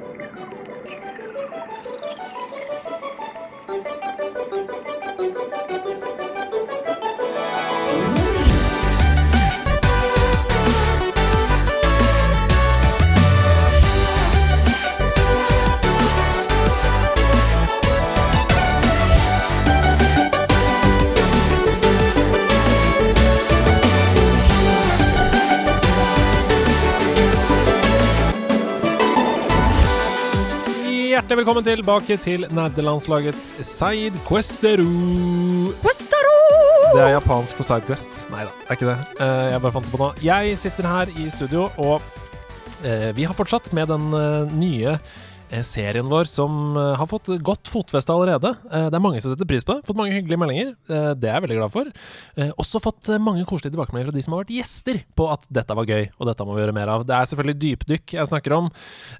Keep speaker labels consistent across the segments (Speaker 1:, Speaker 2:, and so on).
Speaker 1: Thank you. Hjertelig velkommen tilbake til nederlandslagets Seid Questeru.
Speaker 2: Questeru!
Speaker 1: Det er japansk for Sidequest. Nei da, det er ikke det. Eh, Jeg bare fant det på nå. Jeg sitter her i studio, og eh, vi har fortsatt med den eh, nye serien vår som eh, har fått godt fotfeste allerede. Eh, Det er mange som setter pris på det. Fått mange hyggelige meldinger. Eh, Det er jeg veldig glad for. Eh, Også fått eh, mange koselige tilbakemeldinger fra de som har vært gjester på at dette var gøy, og dette må vi gjøre mer av. Det er selvfølgelig dypdykk jeg snakker om.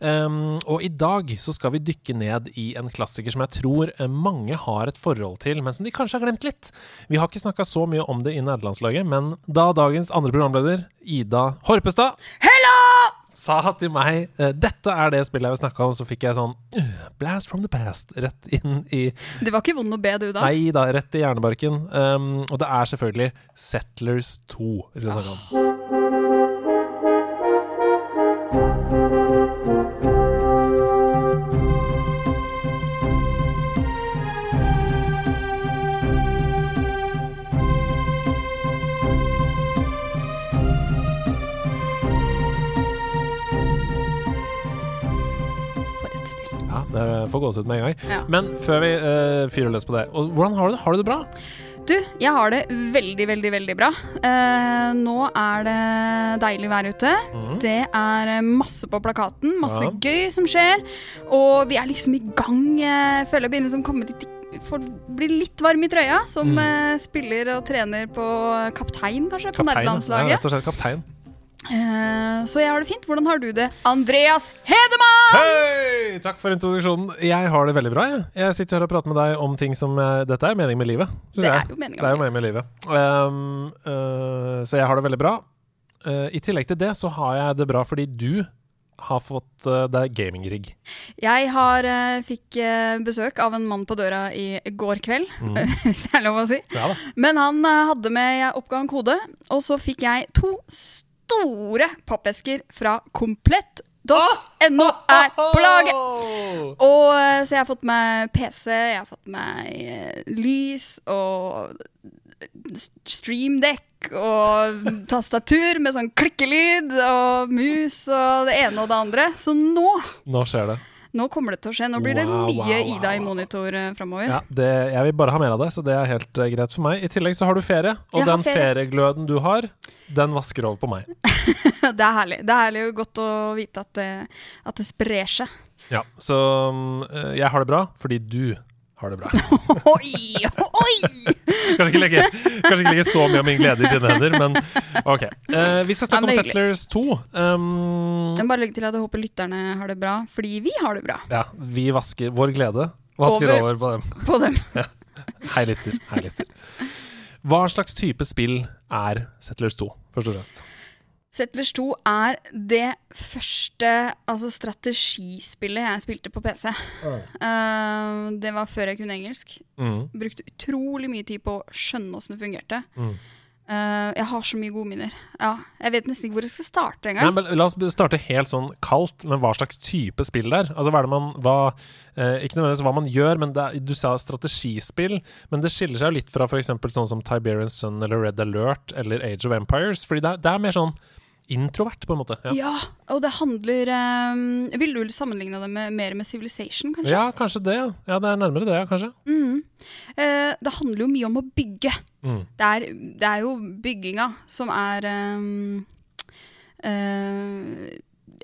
Speaker 1: Um, og i dag så skal vi dykke ned i en klassiker som jeg tror eh, mange har et forhold til, men som de kanskje har glemt litt. Vi har ikke snakka så mye om det i nederlandslaget, men da dagens andre programleder, Ida Horpestad sa til meg eh, dette er det spillet jeg vil snakke om, så fikk jeg sånn uh, blast from the past rett inn i
Speaker 2: Du var ikke vond å be, du, da?
Speaker 1: Nei da, rett i hjernebarken. Um, og det er selvfølgelig Settlers 2 vi skal snakke om. Får gåsehud med en gang.
Speaker 2: Ja.
Speaker 1: Men før vi uh, fyrer løs på det, og hvordan har du det? Har du det bra?
Speaker 2: Du, jeg har det veldig, veldig, veldig bra. Eh, nå er det deilig vær ute.
Speaker 1: Mm.
Speaker 2: Det er eh, masse på plakaten, masse
Speaker 1: Ja.
Speaker 2: gøy som skjer. Og vi er liksom i gang. Jeg føler jeg begynner som å litt i- for bli litt varm i trøya. Som
Speaker 1: Mm.
Speaker 2: eh, spiller og trener på kaptein, kanskje, på
Speaker 1: Kaptein. Ja, rett og slett kaptein.
Speaker 2: Eh, så jeg har det fint. Hvordan har du det? Andreas Hedemann!
Speaker 1: Hei! Takk for introduksjonen. Jeg har det veldig bra. Jeg, jeg sitter her og prater med deg om ting som eh, Dette er meningen med livet, syns
Speaker 2: Det
Speaker 1: jeg.
Speaker 2: jo
Speaker 1: Det er jo meningen med livet. Um, uh, så jeg har det veldig bra. Uh, I tillegg til det så har jeg det bra fordi du har fått uh, deg gaming-rigg.
Speaker 2: Jeg har, uh, fikk uh, besøk av en mann på døra i går kveld,
Speaker 1: Mm.
Speaker 2: hvis det er lov å si.
Speaker 1: Ja.
Speaker 2: Men han hadde med oppgang kode, og så fikk jeg to store pappesker fra komplett.no er på laget! Og eh, Så jeg har fått meg PC, jeg har fått meg eh, lys og streamdekk og tastatur med sånn klikkelyd og mus og det ene og det andre. Så nå
Speaker 1: Nå skjer det.
Speaker 2: Nå kommer det til å skje. Nå blir det
Speaker 1: Wow,
Speaker 2: mye
Speaker 1: wow, wow,
Speaker 2: Ida i monitor uh, framover.
Speaker 1: Ja, det, jeg vil bare ha mer av det, så det er helt uh, greit for meg. I tillegg så har du ferie, og
Speaker 2: Jeg
Speaker 1: den
Speaker 2: ferie.
Speaker 1: feriegløden du har, den vasker over på meg.
Speaker 2: det er herlig. Det er herlig og godt å vite at det, at det sprer seg.
Speaker 1: Ja, Så um, uh, jeg har det bra fordi du har det bra.
Speaker 2: Oi! Oi!
Speaker 1: Kanskje ikke legge, kanskje ikke legge så mye av min glede i dine hender, men OK. Uh, vi skal snakke om
Speaker 2: er
Speaker 1: Settlers 2. Um,
Speaker 2: Jeg må bare legge til at jeg håper lytterne har det bra, fordi vi har det bra
Speaker 1: ja, vi vasker vår glede. Vasker over,
Speaker 2: Over.
Speaker 1: på dem.
Speaker 2: på dem.
Speaker 1: Hei, lytter. Hei, lytter. Hva slags type spill er Settlers 2, først og fremst?
Speaker 2: Settlers 2 er det første altså strategispillet jeg spilte på PC. Eh, det var før jeg kunne engelsk.
Speaker 1: Mm.
Speaker 2: Brukte utrolig mye tid på å skjønne åssen det fungerte.
Speaker 1: Mm.
Speaker 2: Uh, jeg har så mye gode minner. Ja, jeg vet nesten ikke hvor jeg skal starte
Speaker 1: Nei,
Speaker 2: engang.
Speaker 1: men La oss starte helt sånn kaldt med hva slags type spill det er. Altså, hva er det man, hva, eh, ikke nødvendigvis hva man gjør, men det er, du sa strategispill. Men det skiller seg jo litt fra f.eks. sånn som Tiberian Sun eller Red Alert eller Age of Empires. Fordi det er, det er mer sånn introvert, på en måte. Ja,
Speaker 2: Ja, og det handler um, Vil du sammenligne det med, mer med Civilization, kanskje?
Speaker 1: ja kanskje det. Ja. ja, det er nærmere det, ja, kanskje.
Speaker 2: Mm. Eh, det handler jo mye om å bygge.
Speaker 1: Mm.
Speaker 2: Det er, det er jo bygginga som er um, uh,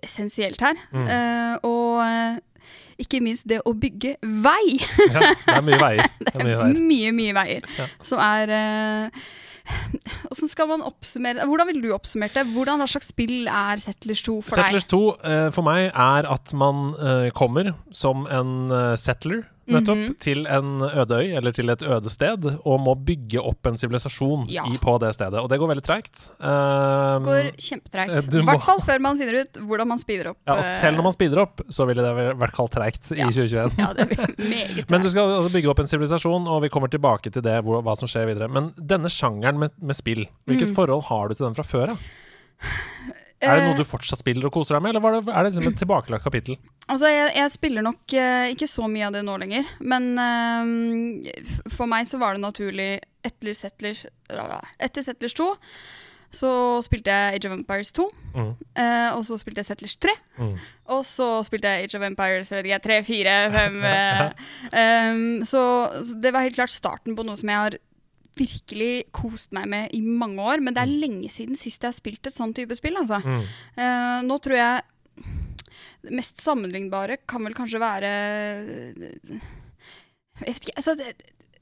Speaker 2: essensielt her.
Speaker 1: Mm.
Speaker 2: Uh, og ikke minst det å bygge vei.
Speaker 1: Ja, det er mye veier. Det er mye veier.
Speaker 2: mye, mye veier.
Speaker 1: Ja.
Speaker 2: Som er eh, Hvordan skal man oppsummere Hvordan vil du oppsummere det? Hvordan, hva slags spill er Settlers 2 for
Speaker 1: Settlers 2 eh, for meg er at man eh, kommer som en eh, settler nettopp,
Speaker 2: Mhm.
Speaker 1: til en øde øy, eller til et øde sted, og må bygge opp en sivilisasjon
Speaker 2: Ja.
Speaker 1: på det stedet. Og det går veldig treigt. Um,
Speaker 2: Går kjempetreigt.
Speaker 1: eh,
Speaker 2: I hvert fall før man finner ut hvordan man speeder opp.
Speaker 1: ja,
Speaker 2: eh,
Speaker 1: selv når man speeder opp, så ville det vært kalt treigt i 2021.
Speaker 2: Ja, det blir meget
Speaker 1: Men du skal altså bygge opp en sivilisasjon, og vi kommer tilbake til det, hva som skjer videre. Men denne sjangeren med, med spill, hvilket
Speaker 2: Mm.
Speaker 1: forhold har du til den fra før av? Er det
Speaker 2: Eh,
Speaker 1: noe du fortsatt spiller og koser deg med, eller det, er det liksom et tilbakelagt kapittel?
Speaker 2: Altså, jeg, jeg spiller nok eh, ikke så mye av det nå lenger. Men eh, for meg så var det naturlig etter Settlers, etter Settlers 2 så spilte jeg Age of Empires 2.
Speaker 1: Mm.
Speaker 2: eh, og så spilte jeg Settlers 3.
Speaker 1: Mm.
Speaker 2: Og så spilte jeg Age of Empires jeg vet ikke, 3, 4, 5 eh, så, så det var helt klart starten på noe som jeg har virkelig kost meg med i mange år. Men det er lenge siden sist jeg har spilt et sånn type spill. Altså.
Speaker 1: Mm.
Speaker 2: Eh, nå tror jeg det mest sammenlignbare kan vel kanskje være Jeg vet ikke altså det,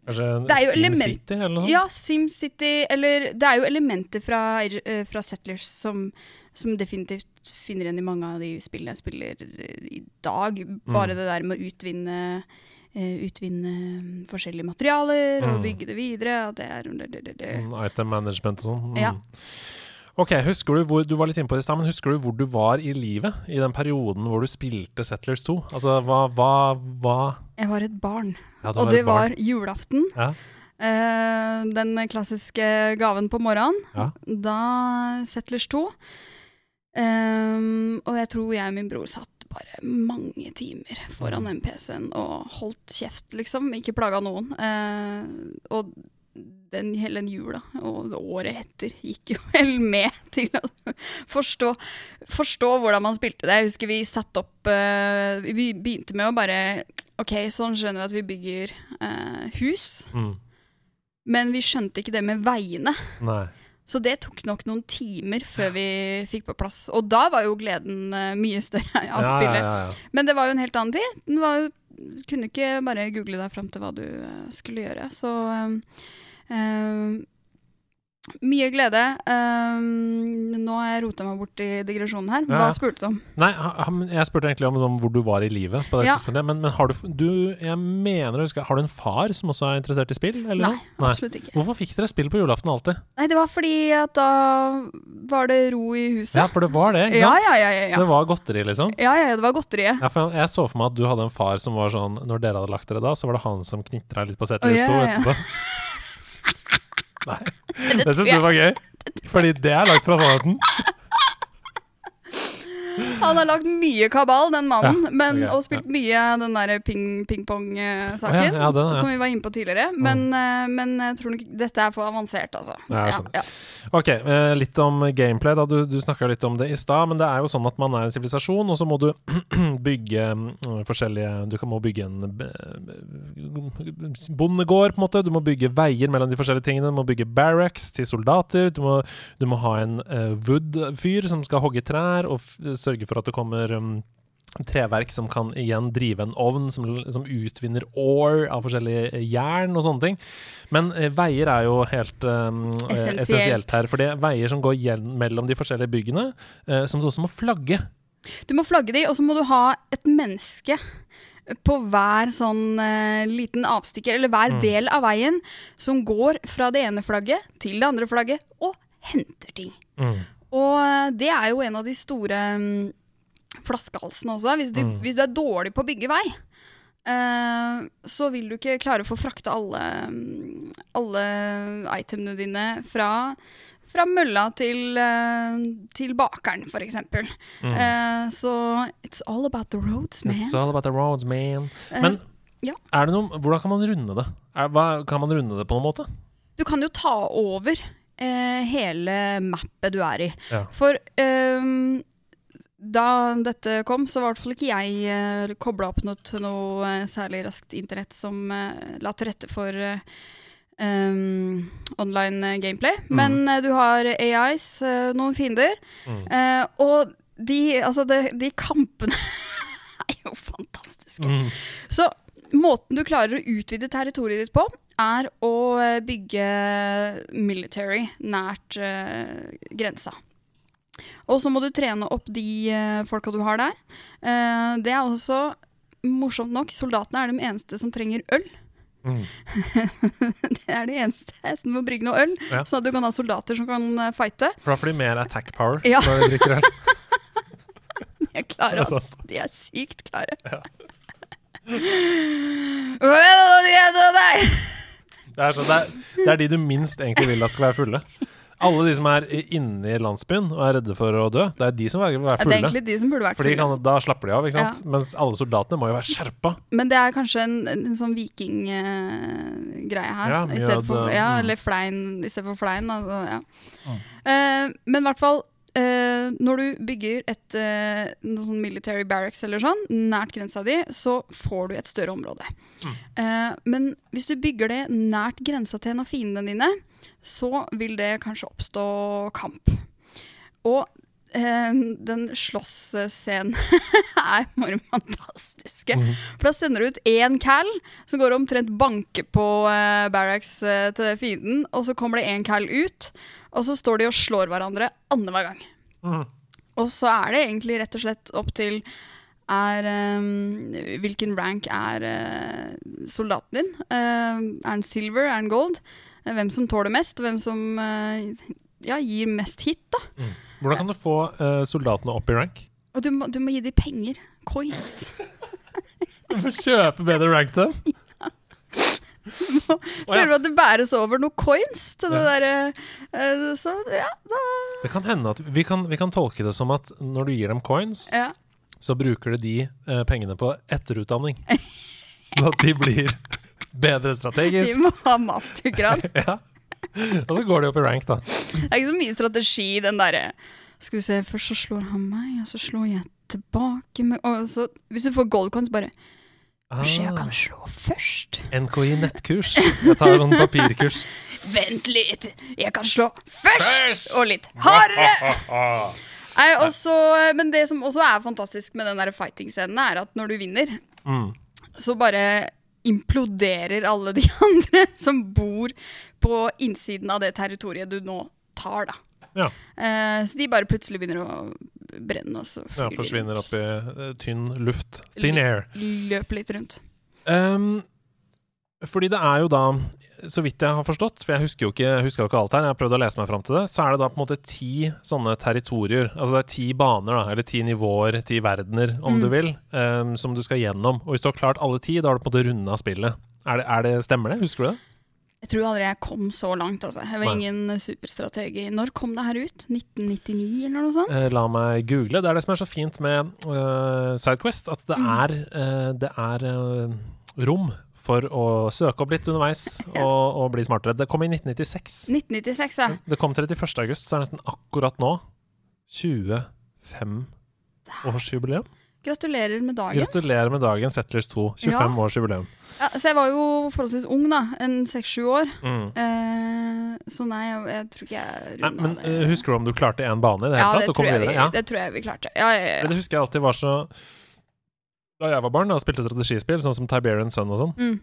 Speaker 1: Kanskje
Speaker 2: Det er
Speaker 1: Sim City, eller noe?
Speaker 2: Ja, SimCity Eller det er jo elementer fra, eh, fra Settlers som, som definitivt finner igjen i mange av de spillene jeg spiller eh, i dag. Bare
Speaker 1: Mm.
Speaker 2: det der med å utvinne eh, Utvinne forskjellige materialer og
Speaker 1: Mm.
Speaker 2: bygge det videre. Det er det, det, det, det.
Speaker 1: Mm, Item management og sånn. Mm.
Speaker 2: Ja.
Speaker 1: Ok, husker Du hvor du var litt inne på det i sted, men husker du hvor du var i livet i den perioden hvor du spilte Settlers 2? Altså, hva, hva, hva
Speaker 2: Jeg var et barn,
Speaker 1: ja,
Speaker 2: og det
Speaker 1: barn.
Speaker 2: var julaften.
Speaker 1: Ja.
Speaker 2: Eh, den klassiske gaven på morgenen.
Speaker 1: Ja.
Speaker 2: Da Settlers 2. Ehm, og jeg tror jeg og min bror satt bare mange timer foran
Speaker 1: Mm.
Speaker 2: den PC-en og holdt kjeft, liksom. Ikke plaga noen. Eh, og den, hele den jula og året etter gikk jo vel med til å forstå, forstå hvordan man spilte det. Jeg husker vi satte opp uh, Vi begynte med å bare OK, sånn skjønner vi at vi bygger uh, hus.
Speaker 1: Mm.
Speaker 2: Men vi skjønte ikke det med veiene.
Speaker 1: Nei.
Speaker 2: Så det tok nok noen timer før vi fikk på plass. Og da var jo gleden eh, mye større av
Speaker 1: Ja,
Speaker 2: spillet.
Speaker 1: ja, ja.
Speaker 2: Men det var jo en helt annen tid. Den var jo, kunne ikke bare google deg fram til hva du skulle gjøre. Så mye glede. Um, nå har jeg rota meg bort i digresjonen her. Hva spurte du om?
Speaker 1: Nei, jeg spurte egentlig om sånn, hvor du var i livet på det
Speaker 2: Ja.
Speaker 1: tidspunktet. Men, men har du, du Jeg mener Har du en far som også er interessert i spill? Eller
Speaker 2: Nei,
Speaker 1: noe?
Speaker 2: absolutt ikke.
Speaker 1: Hvorfor fikk dere spill på julaften alltid?
Speaker 2: Nei, det var fordi at da var det ro i huset.
Speaker 1: Ja, for det var det, ikke sant?
Speaker 2: ja, ja, ja, ja.
Speaker 1: Det var godteri, liksom.
Speaker 2: Ja, ja, det var godteriet.
Speaker 1: Ja, for jeg, jeg så for meg at du hadde en far som var sånn Når dere hadde lagt dere da, så var det han som knitra litt på
Speaker 2: Å,
Speaker 1: oh,
Speaker 2: ja,
Speaker 1: 2
Speaker 2: ja.
Speaker 1: etterpå. Nei,
Speaker 2: Det
Speaker 1: det syns du var gøy? Fordi det er langt fra sannheten.
Speaker 2: Han har lagt mye kabal, den mannen,
Speaker 1: Ja,
Speaker 2: men,
Speaker 1: okay,
Speaker 2: og spilt mye den der ping- ping-pong-saken,
Speaker 1: ping ja, ja, ja.
Speaker 2: som vi var inne på tidligere. Men, mm. men jeg tror nok dette er for avansert, altså.
Speaker 1: Ja, jeg
Speaker 2: ja.
Speaker 1: Ok, eh, litt om gameplay. da Du, du snakka litt om det i stad, men det er jo sånn at man er en sivilisasjon, og så må du bygge mm, forskjellige Du må bygge en bondegård, på en måte. Du må bygge veier mellom de forskjellige tingene. Du må bygge barracks til soldater. Du må, du må ha en eh, wood-fyr som skal hogge trær og sørge for at det kommer um, treverk som kan igjen drive en ovn som, som utvinner ore av forskjellige eh, jern og sånne ting. Men eh, veier er jo helt um,
Speaker 2: Essensielt.
Speaker 1: essensielt her. For det er veier som går mellom de forskjellige byggene, eh, som du også må flagge.
Speaker 2: Du må flagge de, og så må du ha et menneske på hver sånn eh, liten avstikker, eller hver
Speaker 1: Mm.
Speaker 2: del av veien, som går fra det ene flagget til det andre flagget og henter ting. Og eh, det er jo en av de store mm, flaskehalsene også. Hvis du,
Speaker 1: Mm.
Speaker 2: hvis du er dårlig på å bygge vei, uh, så vil du ikke klare å få frakta alle, mm, alle itemene dine fra, fra mølla til, eh, til bakeren, eksempel.
Speaker 1: Mm.
Speaker 2: Uh, så it's all about the roads, man.
Speaker 1: It's all about the roads, man.
Speaker 2: Men
Speaker 1: Men
Speaker 2: ja.
Speaker 1: er det noe, hvordan kan man runde det? Er, hva, kan man runde det på noen måte?
Speaker 2: Du kan jo ta over uh, hele mappet du er i.
Speaker 1: Ja.
Speaker 2: For ehm, da dette kom, så var i hvert fall ikke jeg uh, kobla opp noe til noe eh, særlig raskt internett som uh, la til rette for uh, um, online eh, gameplay.
Speaker 1: Mm.
Speaker 2: Men eh, du har AIs, eh, noen fiender,
Speaker 1: Mm.
Speaker 2: eh, og de, altså de, de kampene er jo fantastiske.
Speaker 1: Mm.
Speaker 2: Så måten du klarer å utvide territoriet ditt på, er å eh, bygge military nært eh, grensa. Og så må du trene opp de uh, folka du har der. Uh, det er også morsomt nok, soldatene er de eneste som trenger øl.
Speaker 1: Mm.
Speaker 2: Det er de eneste som må brygge noe øl,
Speaker 1: Ja.
Speaker 2: sånn at du kan ha soldater som kan uh, fighte.
Speaker 1: For da får de mer attack power
Speaker 2: Ja.
Speaker 1: når de drikker øl.
Speaker 2: De er klare,
Speaker 1: Det
Speaker 2: altså. De er sykt klare.
Speaker 1: Ja. Det er, sånn, det, er, det er de du minst egentlig vil at skal være fulle. Alle de som er inni landsbyen og er redde for å dø, det er de som er,
Speaker 2: Ja, er
Speaker 1: fulle.
Speaker 2: egentlig de som burde vært
Speaker 1: For Fordi
Speaker 2: fulle.
Speaker 1: kan, da slapper de av, ikke sant? Mens alle soldatene må jo være skjerpa.
Speaker 2: Men det er kanskje en, en sånn vikinggreie her.
Speaker 1: Ja,
Speaker 2: i stedet for, ja,
Speaker 1: mm.
Speaker 2: eller flein i stedet for flein. Altså, ja.
Speaker 1: Mm.
Speaker 2: Uh, men i hvert fall eh, når du bygger et eh, sånn military barracks eller sånn, nært grensa di, så får du et større område.
Speaker 1: Mm.
Speaker 2: Eh, men hvis du bygger det nært grensa til en av fiendene dine, så vil det kanskje oppstå kamp. Og den slåssscenen er bare fantastiske.
Speaker 1: Mm.
Speaker 2: For da sender du ut én cal som går og omtrent banker på uh, barracks uh, til fienden, og så kommer det én cal ut, og så står de og slår hverandre annenhver gang.
Speaker 1: Mm.
Speaker 2: Og så er det egentlig rett og slett opp til er, um, Hvilken rank er uh, soldaten din? Uh, er den silver? Er den gold? Hvem som tåler mest, hvem som ja, gir mest hit, da.
Speaker 1: Hvordan kan du få uh, soldatene opp i rank?
Speaker 2: Og du må, du må gi dem penger. Coins.
Speaker 1: Du må kjøpe bedre rank til dem.
Speaker 2: Ser du at det bæres over noen coins til det
Speaker 1: Ja.
Speaker 2: derre eh, Så ja, da
Speaker 1: Det kan hende at vi kan, vi kan tolke det som at når du gir dem coins,
Speaker 2: ja.
Speaker 1: så bruker du de eh, pengene på etterutdanning. Sånn at de blir bedre
Speaker 2: De må ha mastergrad.
Speaker 1: Ja. Og så går de opp i rank, da.
Speaker 2: Det er ikke så mye strategi, den derre Skal vi se, først så slår han meg, og så slår jeg tilbake med Og så, hvis du får gold coins, bare Kanskje jeg kan slå først?
Speaker 1: NKI nettkurs. Jeg tar en papirkurs.
Speaker 2: Vent litt, jeg kan slå først! Og litt hardere! Men det som også er fantastisk med den fighting-scenen, er at når du vinner,
Speaker 1: Mm.
Speaker 2: så bare imploderer alle de andre som bor på innsiden av det territoriet du nå tar, da.
Speaker 1: Ja.
Speaker 2: Uh, så de bare plutselig begynner å brenne, og så
Speaker 1: ja, forsvinner opp i uh, tynn luft. Thin air.
Speaker 2: Løper litt rundt.
Speaker 1: Um, fordi det er jo da, så vidt jeg har forstått, for jeg husker jo ikke, husker jo ikke alt her, jeg har prøvd å lese meg fram til det, så er det da på en måte ti sånne territorier. Altså det er ti baner, da, eller ti nivåer, ti verdener, om
Speaker 2: Mm.
Speaker 1: du vil, um, som du skal gjennom. Og hvis du har klart alle ti, da har du på en måte runda spillet. Er det, er det, stemmer det? Husker du det?
Speaker 2: Jeg tror aldri jeg kom så langt, altså. Jeg var
Speaker 1: Nei.
Speaker 2: ingen superstrategi. Når kom det her ut? 1999, eller noe sånt?
Speaker 1: Eh, la meg google. Det er det som er så fint med uh, Sidequest, at det
Speaker 2: Mm.
Speaker 1: er, uh, det er uh, rom for å søke opp litt underveis og, og bli smartere. Det kom i 1996.
Speaker 2: 1996, ja.
Speaker 1: Det kom 31. august, så er det nesten akkurat nå 25-årsjubileum.
Speaker 2: Gratulerer med dagen.
Speaker 1: Gratulerer med dagen, Settlers 2. 25
Speaker 2: Ja.
Speaker 1: årsjubileum.
Speaker 2: Ja, så jeg var jo forholdsvis ung, da. En seks-sju år.
Speaker 1: Mm.
Speaker 2: Eh, så nei, jeg, jeg tror ikke jeg runda
Speaker 1: men
Speaker 2: det.
Speaker 1: Men husker du om du klarte én bane i det hele
Speaker 2: ja,
Speaker 1: tatt? Det,
Speaker 2: tror, jeg vi.
Speaker 1: Ja.
Speaker 2: det tror jeg vi klarte. Ja, ja,
Speaker 1: Men det husker jeg alltid var så Da jeg var barn og spilte strategispill, sånn som Tiberian Sun og sånn,
Speaker 2: Mm.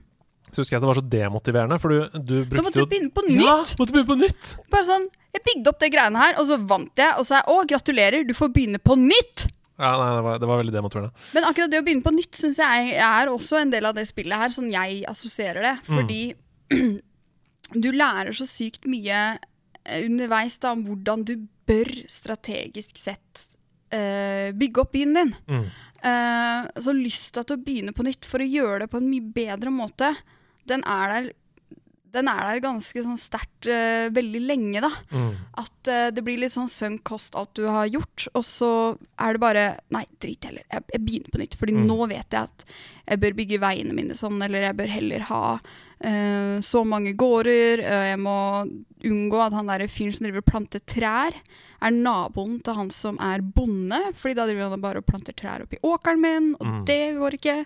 Speaker 1: så husker jeg at det var så demotiverende, for du, du
Speaker 2: Da
Speaker 1: brukte
Speaker 2: måtte du begynne på nytt!
Speaker 1: Ja, måtte begynne på nytt!
Speaker 2: Bare sånn, Jeg bygde opp det greiene her, og så vant jeg. Og så er jeg å, gratulerer, du får begynne på nytt!
Speaker 1: Ja, nei, det var, det var veldig demotiverende.
Speaker 2: Men akkurat det å begynne på nytt syns jeg er også en del av det spillet her, sånn jeg assosierer det.
Speaker 1: Mm.
Speaker 2: Fordi du lærer så sykt mye eh, underveis da om hvordan du bør strategisk sett uh, bygge opp byen din.
Speaker 1: Mm.
Speaker 2: Eh, så lysta til å begynne på nytt for å gjøre det på en mye bedre måte, den er der, den er der ganske sånn sterkt uh, veldig lenge, da.
Speaker 1: Mm.
Speaker 2: At uh, det blir litt sånn sunk cost alt du har gjort, og så er det bare Nei, drit heller. Jeg, jeg begynner på nytt. Fordi
Speaker 1: Mm.
Speaker 2: nå vet jeg at jeg bør bygge veiene mine sånn, eller jeg bør heller ha så mange gårder. jeg må unngå at han derre fyren som driver og planter trær, er naboen til han som er bonde. Fordi da driver han bare og planter trær oppi åkeren min, og
Speaker 1: Mm.
Speaker 2: det går ikke.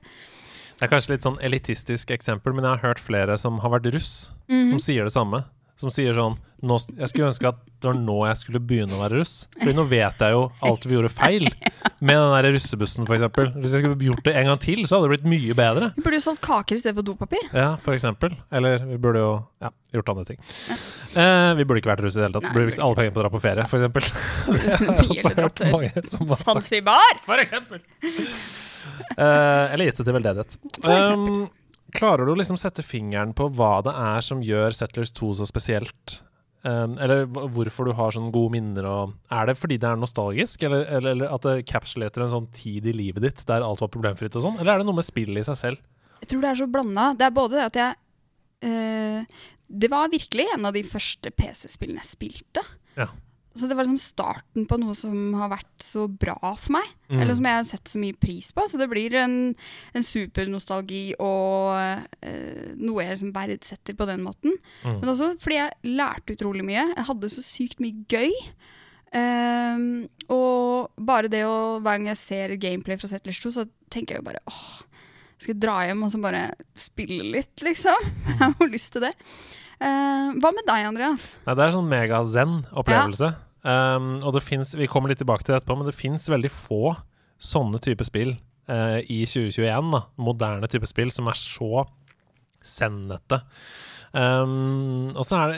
Speaker 1: Det er kanskje litt sånn elitistisk eksempel, men jeg har hørt flere som har vært russ,
Speaker 2: Mhm.
Speaker 1: som sier det samme. Som sier sånn nå, Jeg skulle ønske at det var nå jeg skulle begynne å være russ. For nå vet jeg jo alt vi gjorde feil med den der russebussen, f.eks. Hvis jeg skulle gjort det en gang til, så hadde det blitt mye bedre.
Speaker 2: Vi burde jo solgt kaker i stedet for dopapir.
Speaker 1: Ja, eksempel. Eller vi burde jo ja, gjort andre ting. Eh, vi burde ikke vært russ i det hele tatt.
Speaker 2: Nei,
Speaker 1: burde
Speaker 2: vi
Speaker 1: brukt alle pengene på å dra på ferie, f.eks.
Speaker 2: Zanzibar!
Speaker 1: For eksempel. Eh, eller gitt det til veldedighet.
Speaker 2: For eksempel.
Speaker 1: Um, klarer du å liksom sette fingeren på hva det er som gjør Settlers 2 så spesielt? Um, eller hvorfor du har sånne gode minner og Er det fordi det er nostalgisk, eller, eller, eller at det capsulater en sånn tid i livet ditt der alt var problemfritt og sånn? Eller er det noe med spillet i seg selv?
Speaker 2: Jeg tror det er så blanda. Det er både det at jeg eh, Det var virkelig en av de første PC-spillene jeg spilte.
Speaker 1: Ja.
Speaker 2: Så det var liksom starten på noe som har vært så bra for meg.
Speaker 1: Mm.
Speaker 2: Eller som jeg har sett så mye pris på. Så det blir en, en supernostalgi og eh, noe jeg liksom verdsetter på den måten.
Speaker 1: Mm.
Speaker 2: Men også fordi jeg lærte utrolig mye. Jeg hadde så sykt mye gøy. Ehm, og bare det å Hver gang jeg ser gameplay fra Settlers 2, så tenker jeg jo bare åh, skal jeg dra hjem og så bare spille litt, liksom? Jeg har jo lyst til det. Eh, hva med deg, Andreas?
Speaker 1: Nei, det er sånn mega-zen-opplevelse. Um, og det finnes, Vi kommer litt tilbake til det etterpå, men det fins veldig få sånne type spill uh, i 2021. Da, moderne type spill som er så sennete. Um, og så er det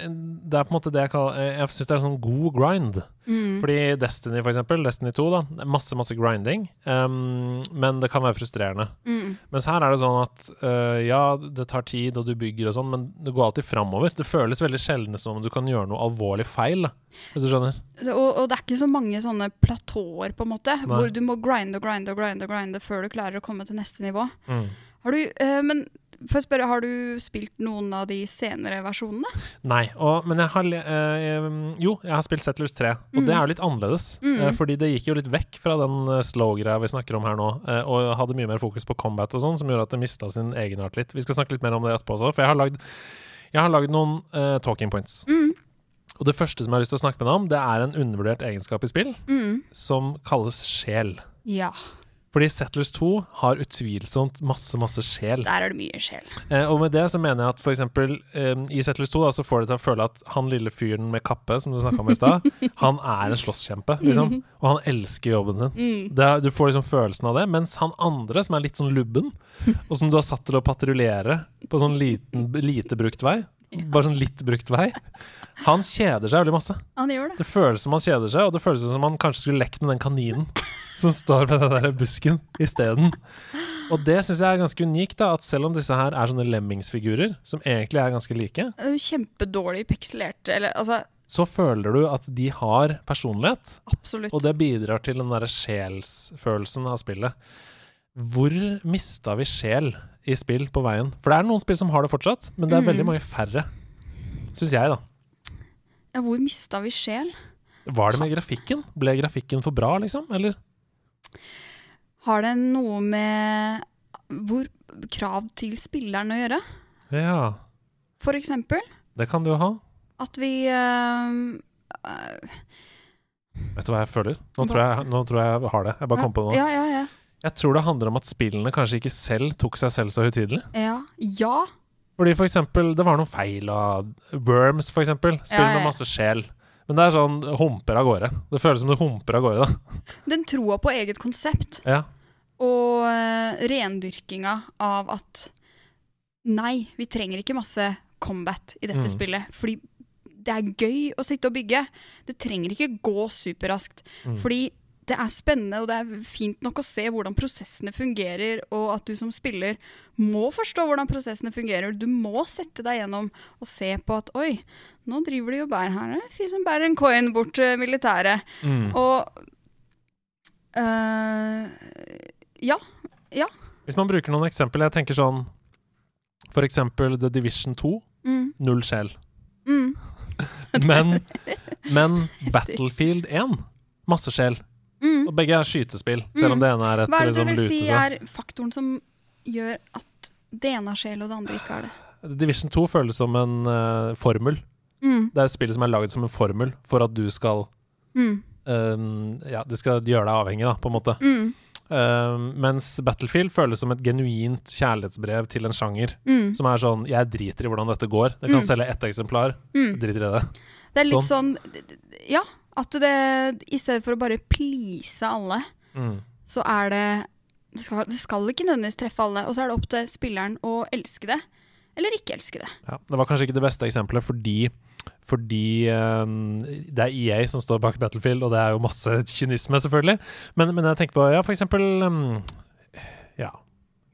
Speaker 1: Det er på en måte det jeg kaller Jeg syns det er en sånn god grind.
Speaker 2: Mm.
Speaker 1: Fordi Destiny, for eksempel, Destiny 2, da, det er masse masse grinding. Um, men det kan være frustrerende.
Speaker 2: Mm.
Speaker 1: Mens her er det sånn at uh, ja, det tar tid, og du bygger og sånn, men det går alltid framover. Det føles veldig sjelden som om du kan gjøre noe alvorlig feil, hvis du skjønner.
Speaker 2: Og, og det er ikke så mange sånne platåer, på en måte,
Speaker 1: Nei.
Speaker 2: hvor du må grinde og grinde og grinde, og grinde før du klarer å komme til neste nivå.
Speaker 1: Mm.
Speaker 2: Har du, uh, men får jeg spørre, har du spilt noen av de senere versjonene?
Speaker 1: Nei, og, men jeg har øh, Jo, jeg har spilt Settlers 3, og det er jo litt annerledes.
Speaker 2: Mm.
Speaker 1: øh, fordi det gikk jo litt vekk fra den øh, slow-greia vi snakker om her nå, og hadde mye mer fokus på combat og sånn, som gjorde at det mista sin egenart litt. Vi skal snakke litt mer om det etterpå også, for jeg har lagd, jeg har lagd noen uh, talking points.
Speaker 2: Mm.
Speaker 1: Og det første som jeg har lyst til å snakke med deg om, det er en undervurdert egenskap i spill,
Speaker 2: Mm.
Speaker 1: som kalles sjel.
Speaker 2: Ja,
Speaker 1: Fordi Settlers 2 har utvilsomt masse, masse sjel.
Speaker 2: der er det mye sjel.
Speaker 1: Eh, og med det så mener jeg at for eksempel eh, i Settlers 2 da, så får det til å føle at han lille fyren med kappe, som du snakka om i stad, han er en slåsskjempe, liksom. Og han elsker jobben sin.
Speaker 2: Mm.
Speaker 1: Det, du får liksom følelsen av det. Mens han andre, som er litt sånn lubben, og som du har satt til å patruljere på sånn liten, lite brukt vei, bare sånn litt brukt vei, han kjeder seg veldig masse.
Speaker 2: Han gjør det.
Speaker 1: Det føles som han kjeder seg, og det føles som han kanskje skulle lekt med den kaninen som står ved den der busken isteden. Og det syns jeg er ganske unikt, da, at selv om disse her er sånne lemmingsfigurer, som egentlig er ganske like,
Speaker 2: er jo Kjempedårlig pikselerte, Eller altså,
Speaker 1: så føler du at de har personlighet,
Speaker 2: absolutt.
Speaker 1: og det bidrar til den derre sjelsfølelsen av spillet. Hvor mista vi sjel i spill på veien? For det er noen spill som har det fortsatt, men det er
Speaker 2: Mm.
Speaker 1: veldig mange færre. Syns jeg, da.
Speaker 2: Ja, hvor mista vi sjel?
Speaker 1: Var det med grafikken? Ble grafikken for bra, liksom? Eller?
Speaker 2: Har det noe med hvor krav til spilleren å gjøre?
Speaker 1: Ja,
Speaker 2: For eksempel
Speaker 1: det kan du jo ha.
Speaker 2: at vi eh, eh,
Speaker 1: Vet du hva jeg føler? Nå tror jeg, nå tror jeg har det. Jeg bare kom på nå.
Speaker 2: Ja, ja, ja.
Speaker 1: Jeg tror det handler om at spillene kanskje ikke selv tok seg selv så høytidelig.
Speaker 2: Ja. ja.
Speaker 1: Fordi for eksempel, det var noen feil av Worms, for eksempel. Spill
Speaker 2: Ja, ja,
Speaker 1: med masse sjel. Men det er sånn humper av gårde. Det føles som det humper av gårde, da.
Speaker 2: Den troa på eget konsept
Speaker 1: Ja.
Speaker 2: og uh, rendyrkinga av at nei, vi trenger ikke masse combat i dette
Speaker 1: Mm.
Speaker 2: spillet. Fordi det er gøy å sitte og bygge. Det trenger ikke gå superraskt.
Speaker 1: Mm.
Speaker 2: Fordi det er spennende, og det er fint nok å se hvordan prosessene fungerer, og at du som spiller må forstå hvordan prosessene fungerer. Du må sette deg gjennom og se på at oi, nå driver de og bærer her. Er en fyr som bærer en coin bort til militæret.
Speaker 1: Mm.
Speaker 2: Og øh, ja.
Speaker 1: Hvis man bruker noen eksempler, jeg tenker sånn For eksempel The Division 2.
Speaker 2: Mm,
Speaker 1: Null sjel.
Speaker 2: mm,
Speaker 1: Men, men Battlefield 1. Masse sjel.
Speaker 2: Mm.
Speaker 1: Og begge er skytespill, selv om det ene er et
Speaker 2: Hva er det
Speaker 1: liksom,
Speaker 2: du vil si er faktoren som gjør at det ene har sjel, og det andre ikke har det?
Speaker 1: Division 2 føles som en uh, formel.
Speaker 2: Mm,
Speaker 1: Det er et spill som er laget som en formel for at du skal
Speaker 2: mm,
Speaker 1: um, Ja, det skal gjøre deg avhengig, da, på en måte.
Speaker 2: mm,
Speaker 1: Um, mens Battlefield føles som et genuint kjærlighetsbrev til en sjanger.
Speaker 2: mm,
Speaker 1: Som er sånn Jeg driter i hvordan dette går. Jeg kan
Speaker 2: Mm.
Speaker 1: selge ett eksemplar.
Speaker 2: mm.
Speaker 1: Driter i det.
Speaker 2: Det er litt sånn Ja, at det i stedet for å bare please alle,
Speaker 1: Mm.
Speaker 2: så er det det skal, det skal ikke nødvendigvis treffe alle, og så er det opp til spilleren å elske det, eller ikke elske det.
Speaker 1: Ja, det var kanskje ikke det beste eksempelet fordi fordi um, det er EA som står bak Battlefield, og det er jo masse kynisme, selvfølgelig. Men, men jeg tenker på ja, for eksempel um, ja.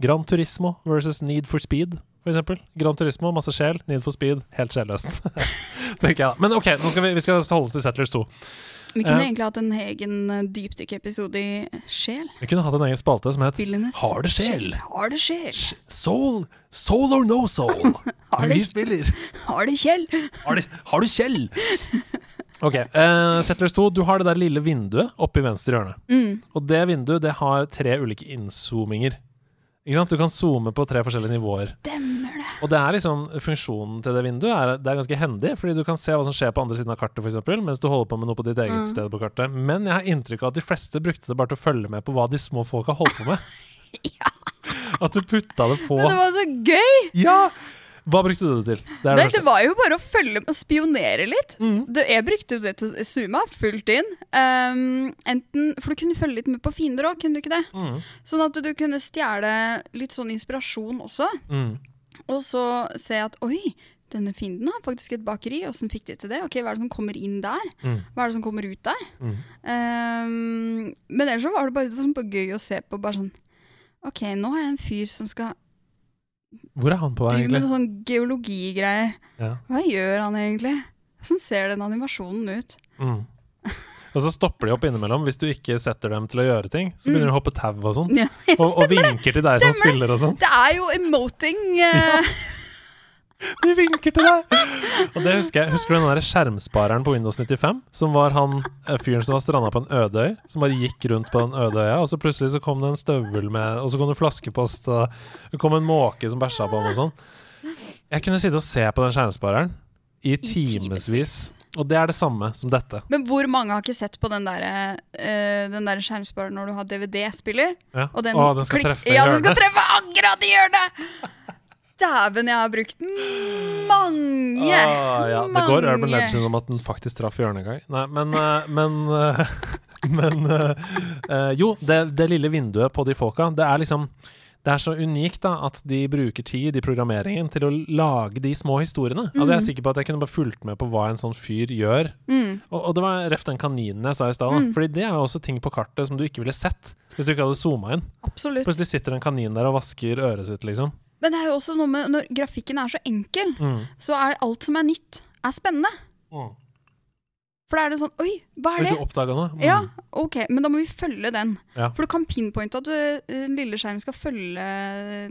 Speaker 1: Gran Turismo versus Need for Speed, eksempel. Gran Turismo, masse sjel. Need for Speed, helt sjelløst. Tenker jeg da. Men ok, nå skal vi, vi skal holde oss til Settlers 2.
Speaker 2: Vi kunne
Speaker 1: Eh.
Speaker 2: egentlig hatt en egen eh, dypdykkepisode i sjel.
Speaker 1: Vi kunne hatt en egen spalte som het
Speaker 2: Spillenes
Speaker 1: Har det sjel?
Speaker 2: Har det sjel?
Speaker 1: Soul, soul or no soul?
Speaker 2: Har det-
Speaker 1: vi spiller.
Speaker 2: Har det kjell?
Speaker 1: Har, det, har du Kjell? Ok, eh, Settlers 2, du har det der lille vinduet oppe i venstre hjørne.
Speaker 2: Mm.
Speaker 1: Og det vinduet det har tre ulike inzoominger. Du kan zoome på tre forskjellige nivåer.
Speaker 2: Stemmer det.
Speaker 1: Og det er liksom funksjonen til det vinduet er, det er ganske hendig, fordi du kan se hva som skjer på andre siden av kartet, for eksempel, mens du holder på med noe på ditt eget
Speaker 2: Mm.
Speaker 1: sted på kartet. Men jeg har inntrykk av at de fleste brukte det bare til å følge med på hva de små folka holdt på med. At du putta det på
Speaker 2: Men det var så gøy!
Speaker 1: Ja! Hva brukte du det til? Det det
Speaker 2: det var jo bare å følge og spionere litt.
Speaker 1: Mm.
Speaker 2: Det, jeg brukte det til zoome fullt inn. Um, enten, for du kunne følge litt med på fiender òg, kunne du ikke det?
Speaker 1: Mm.
Speaker 2: Sånn at du kunne stjele litt sånn inspirasjon også.
Speaker 1: Mm.
Speaker 2: Og så se at oi, denne fienden har faktisk et bakeri. Åssen fikk de til det? Ok, Hva er det som kommer inn der?
Speaker 1: Mm.
Speaker 2: Hva er det som kommer ut der? Um, men ellers så var det bare, det var sånn gøy å se på. Bare sånn OK, nå har jeg en fyr som skal
Speaker 1: Hvor er han på vei,
Speaker 2: drive med
Speaker 1: egentlig?
Speaker 2: sånn geologigreier.
Speaker 1: Ja.
Speaker 2: Hva gjør han egentlig? Sånn ser den animasjonen ut.
Speaker 1: Mm. Og så stopper de opp innimellom. Hvis du ikke setter dem til å gjøre ting, så begynner de å hoppe tau og sånn.
Speaker 2: Ja,
Speaker 1: Og, og vinker til deg som
Speaker 2: Stemmer som
Speaker 1: spiller og sånn.
Speaker 2: Det er jo emoting. eh,
Speaker 1: De vinker til deg! Og det husker jeg. Husker du den der skjermspareren på Windows 95? Som var han eh, fyren som var stranda på en øde øy? Som bare gikk rundt på den øde øya, og så plutselig så kom det en støvel med Og så kom det flaskepost, og det kom en måke som bæsja på han og sånn. Jeg kunne sitte og se på den skjermspareren i timevis. Og det er det samme som dette.
Speaker 2: Men hvor mange har ikke sett på den der, uh, den der skjermspareren når du har DVD-spiller?
Speaker 1: Ja.
Speaker 2: Og den,
Speaker 1: Å, den skal treffe
Speaker 2: Ja, den skal treffe akkurat i hjørnet! Dæven, jeg har brukt mange,
Speaker 1: Ah, ja. Det går Urban. Legend om at den faktisk traff hjørnet en. Nei, men eh, Men, eh, men eh, Jo, det, det lille vinduet på de folka, det er liksom det er så unikt da at de bruker tid i programmeringen til å lage de små historiene. Altså Jeg er sikker på at jeg kunne bare fulgt med på hva en sånn fyr gjør.
Speaker 2: Mm.
Speaker 1: Og, og det var reft den kaninen jeg sa i stad.
Speaker 2: Mm.
Speaker 1: Fordi det er jo også ting på kartet som du ikke ville sett hvis du ikke hadde zooma inn.
Speaker 2: Absolutt.
Speaker 1: Plutselig sitter en kanin der og vasker øret sitt, liksom.
Speaker 2: Men det er jo også noe med når grafikken er så enkel,
Speaker 1: Mm.
Speaker 2: så er alt som er nytt, er spennende.
Speaker 1: Mm.
Speaker 2: For da er det sånn Oi, hva
Speaker 1: Oi,
Speaker 2: er
Speaker 1: du
Speaker 2: det?
Speaker 1: oppdaga noe? Mm.
Speaker 2: Ja, ok, men da må vi følge den.
Speaker 1: Ja.
Speaker 2: For du kan pinpointe at du, en lille skjerm skal følge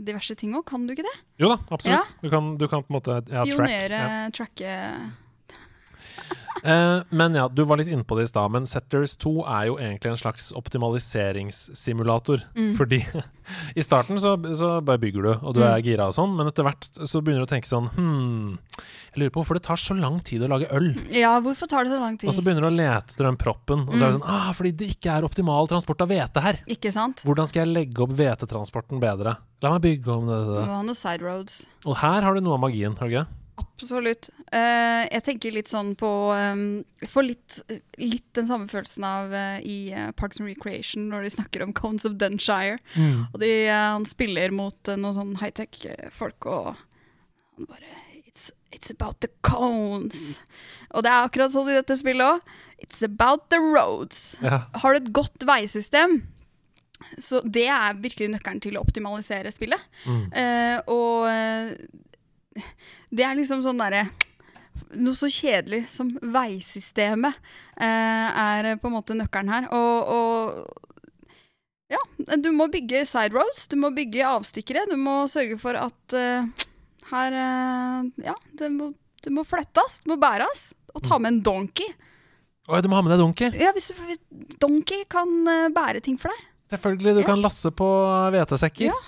Speaker 2: diverse ting òg, kan du ikke det?
Speaker 1: Jo da, absolutt. Du, kan, du kan på en måte ja, track.
Speaker 2: Spionere,
Speaker 1: Ja.
Speaker 2: tracke
Speaker 1: Eh, men ja, du var litt inne på det i stad, men Settlers 2 er jo egentlig en slags optimaliseringssimulator.
Speaker 2: Mm.
Speaker 1: Fordi i starten så, så bare bygger du, og du
Speaker 2: Mm.
Speaker 1: er gira og sånn, men etter hvert så begynner du å tenke sånn Hm, jeg lurer på hvorfor det tar så lang tid å lage øl.
Speaker 2: Ja, hvorfor tar det så lang tid?
Speaker 1: Og så begynner du å lete etter den proppen, og så er det
Speaker 2: Mm.
Speaker 1: sånn ah, fordi det ikke er optimal transport av hvete her.
Speaker 2: Ikke sant?
Speaker 1: Hvordan skal jeg legge opp hvetetransporten bedre? La meg bygge om det. Det, det.
Speaker 2: noen side roads.
Speaker 1: Og her har du noe av magien, har du ikke?
Speaker 2: Absolutt. Uh, jeg tenker litt sånn på um, Får litt, litt den samme følelsen av uh, i uh, Parks and Recreation når de snakker om Cones of Dunshire. Og de, han spiller mot noen sånn high-tech-folk, og han bare it's, it's about the cones. Og det er akkurat sånn i dette spillet òg. It's about the roads.
Speaker 1: Ja.
Speaker 2: Har du et godt veisystem, så det er virkelig nøkkelen til å optimalisere spillet.
Speaker 1: Mm.
Speaker 2: Og det er liksom sånn derre Noe så kjedelig som veisystemet eh, er på en måte nøkkelen her. Og, og ja, du må bygge side roads, du må bygge avstikkere. Du må sørge for at eh, her eh, Ja, det må, det må flettes, det må bæres. Og ta med en donkey.
Speaker 1: Oi, du må ha med deg donkey.
Speaker 2: Ja, hvis hvis donkey kan eh, bære ting for deg.
Speaker 1: Selvfølgelig, du
Speaker 2: Ja.
Speaker 1: kan lasse på hvetesekker.
Speaker 2: Ja.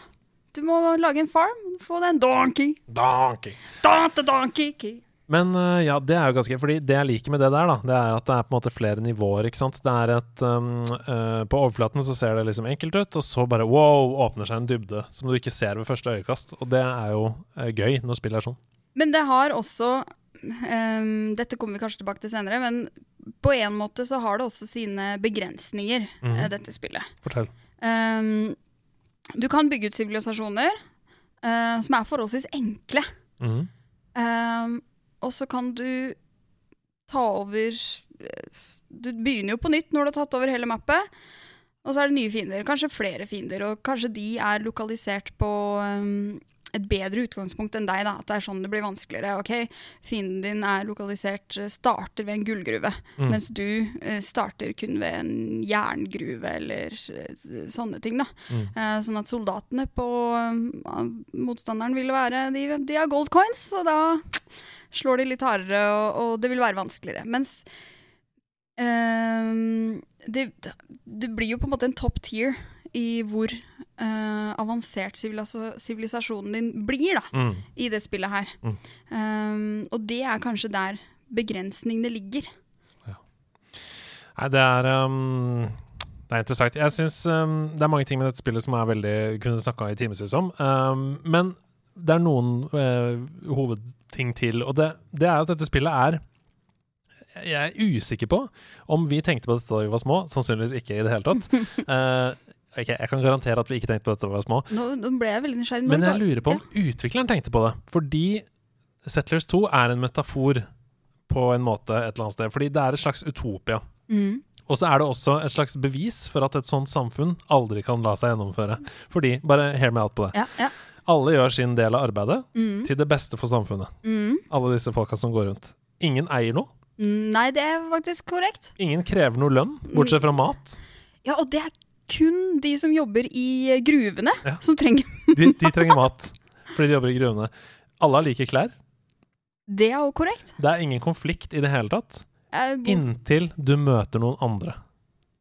Speaker 2: Du må lage en farm, få deg en donkey.
Speaker 1: Donkey.
Speaker 2: Dante donkey. key.
Speaker 1: Men øh, ja, det er jo ganske Fordi det jeg liker med det der, da, det er at det er på en måte flere nivåer, ikke sant. Det er et um, uh, På overflaten så ser det liksom enkelt ut, og så bare wow, åpner seg en dybde som du ikke ser ved første øyekast. Og det er jo uh, gøy når spillet er sånn.
Speaker 2: Men det har også um, Dette kommer vi kanskje tilbake til senere, men på en måte så har det også sine begrensninger,
Speaker 1: mm.
Speaker 2: eh, dette spillet.
Speaker 1: Fortell.
Speaker 2: Ehm, du kan bygge ut sivilisasjoner uh, som er forholdsvis enkle.
Speaker 1: Mm.
Speaker 2: Ehm, og så kan du ta over eh, Du begynner jo på nytt når du har tatt over hele mappet. Og så er det nye fiender. Kanskje flere fiender. Og kanskje de er lokalisert på um, et bedre utgangspunkt enn deg. da, At det er sånn det blir vanskeligere. Ok, Fienden din er lokalisert eh, starter ved en gullgruve,
Speaker 1: Mm.
Speaker 2: mens du eh, starter kun ved en jerngruve eller eh, sånne ting. da.
Speaker 1: Mm.
Speaker 2: Eh, sånn at soldatene på uh, motstanderen vil være de, de har gold coins, og da slår de litt hardere, og, og det vil være vanskeligere. Mens ehm, det, det blir jo på en måte en top tier i hvor uh, avansert sivilisasjonen din blir da,
Speaker 1: Mm.
Speaker 2: i det spillet her.
Speaker 1: Mm.
Speaker 2: Um, og det er kanskje der begrensningene ligger.
Speaker 1: Nei, det er um, Det er interessant. Jeg synes, um, det er mange ting med dette spillet som er veldig kunne snakka i timevis om. Um, men det er noen uh, hovedting til, og det, det er at dette spillet er Jeg er usikker på om vi tenkte på dette da vi var små. Sannsynligvis ikke i det hele tatt. Eh, ok, Jeg kan garantere at vi ikke tenkte på dette da vi var små.
Speaker 2: Nå, nå ble jeg veldig nysgjerrig.
Speaker 1: Men jeg lurer på om utvikleren tenkte på det. Fordi Settlers 2 er en metafor på en måte et eller annet sted. Fordi det er et slags utopia.
Speaker 2: Mm.
Speaker 1: Og så er det også et slags bevis for at et sånt samfunn aldri kan la seg gjennomføre. Fordi, bare hear me out på det.
Speaker 2: Ja, ja.
Speaker 1: Alle gjør sin del av arbeidet
Speaker 2: Mm.
Speaker 1: til det beste for samfunnet.
Speaker 2: Mm.
Speaker 1: Alle disse folka som går rundt. Ingen eier noe.
Speaker 2: Nei, det er faktisk korrekt.
Speaker 1: Ingen krever noe lønn, bortsett fra mat.
Speaker 2: Ja, og det er kun de som jobber i eh, gruvene
Speaker 1: Ja.
Speaker 2: som trenger
Speaker 1: De, de trenger mat fordi de jobber i gruvene. Alle har like klær.
Speaker 2: Det er jo korrekt.
Speaker 1: Det er ingen konflikt i det hele tatt.
Speaker 2: Eh,
Speaker 1: Inntil du møter noen andre.